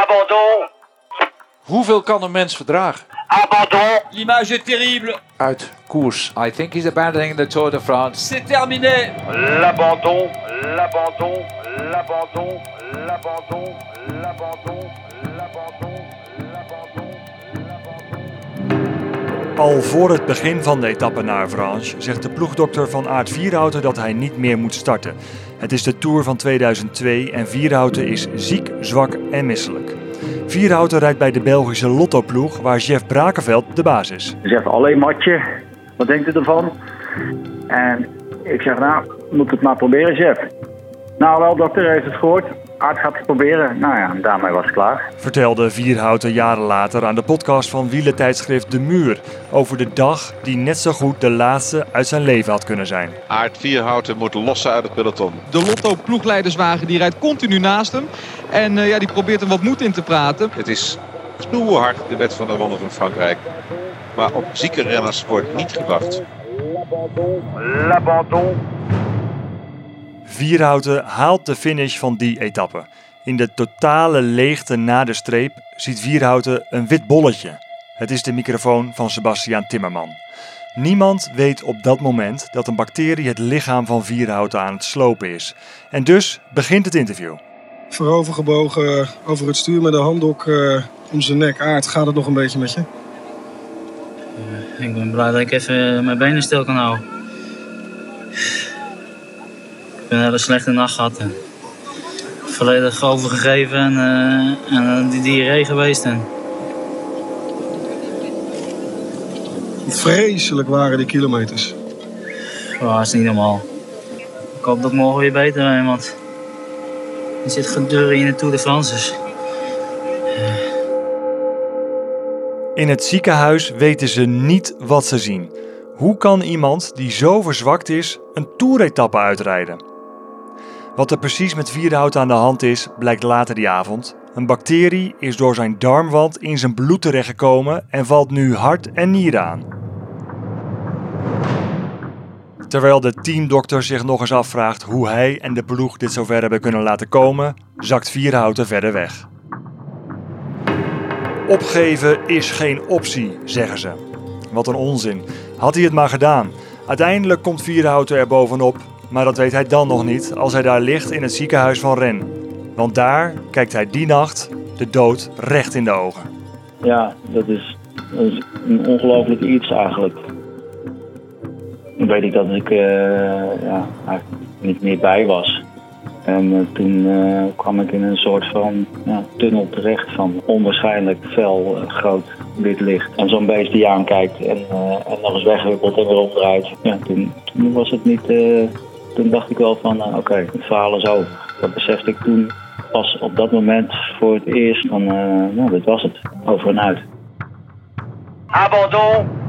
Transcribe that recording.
Abandon. Hoeveel kan een mens verdragen? Abandon. L'image est terrible. Uit koers. I think he's abandoning the Tour de France. C'est terminé. L'abandon. L'abandon. L'abandon. L'abandon. L'abandon. L'abandon. L'abandon. Al voor het begin van de etappe naar Avranches zegt de ploegdokter van Aard Vierhouten dat hij niet meer moet starten. Het is de Tour van 2002 en Vierhouten is ziek, zwak en misselijk. Vierhouten rijdt bij de Belgische Lotto-ploeg waar Jeff Brakenveld de baas is. Zegt, alleen matje, wat denkt u ervan? En ik zeg, nou, moet het maar proberen, chef. Nou wel, dokter, heeft het gehoord. Aard gaat het proberen. Nou ja, daarmee was het klaar. Vertelde Vierhouten jaren later aan de podcast van wielertijdschrift De Muur over de dag die net zo goed de laatste uit zijn leven had kunnen zijn. Aard Vierhouten moet lossen uit het peloton. De Lotto ploegleiderswagen die rijdt continu naast hem. En uh, ja, die probeert er wat moed in te praten. Het is snoerhard de wet van de Ronde van Frankrijk. Maar op zieke renners wordt niet gewacht. L'abandon. Vierhouten haalt de finish van die etappe. In de totale leegte na de streep ziet Vierhouten een wit bolletje. Het is de microfoon van Sebastiaan Timmerman. Niemand weet op dat moment dat een bacterie het lichaam van Vierhouten aan het slopen is. En dus begint het interview. Voorovergebogen over het stuur met een handdoek uh, om zijn nek. Aard, gaat het nog een beetje met je? Uh, ik ben blij dat ik even mijn benen stil kan houden. Ik heb een hele slechte nacht gehad. En volledig overgegeven en, uh, en die diarree geweest. En... Vreselijk waren die kilometers. Oh, dat is niet normaal. Ik hoop dat morgen weer beter ben, want er zit gedurre in de Tour de France. Dus. In het ziekenhuis weten ze niet wat ze zien. Hoe kan iemand die zo verzwakt is een toeretappe uitrijden? Wat er precies met Vierhout aan de hand is, blijkt later die avond. Een bacterie is door zijn darmwand in zijn bloed terechtgekomen en valt nu hart en nieren aan. Terwijl de teamdokter zich nog eens afvraagt hoe hij en de ploeg dit zover hebben kunnen laten komen, zakt Vierhouten verder weg. Opgeven is geen optie, zeggen ze. Wat een onzin. Had hij het maar gedaan. Uiteindelijk komt Vierhouten er bovenop, maar dat weet hij dan nog niet als hij daar ligt in het ziekenhuis van Rennes. Want daar kijkt hij die nacht de dood recht in de ogen. Ja, dat is, is een ongelooflijk iets eigenlijk. Dan weet ik dat ik uh, ja, niet meer bij was. En uh, toen uh, kwam ik in een soort van ja, tunnel terecht van onwaarschijnlijk fel, groot wit licht. En zo'n beest die aankijkt en, en nog eens wegwippelt en weer omdraait. Ja, toen, toen was het niet... toen dacht ik wel van, oké, okay, het verhaal is over. Dat besefte ik toen pas op dat moment voor het eerst van, nou, dit was het, over en uit. Abandon.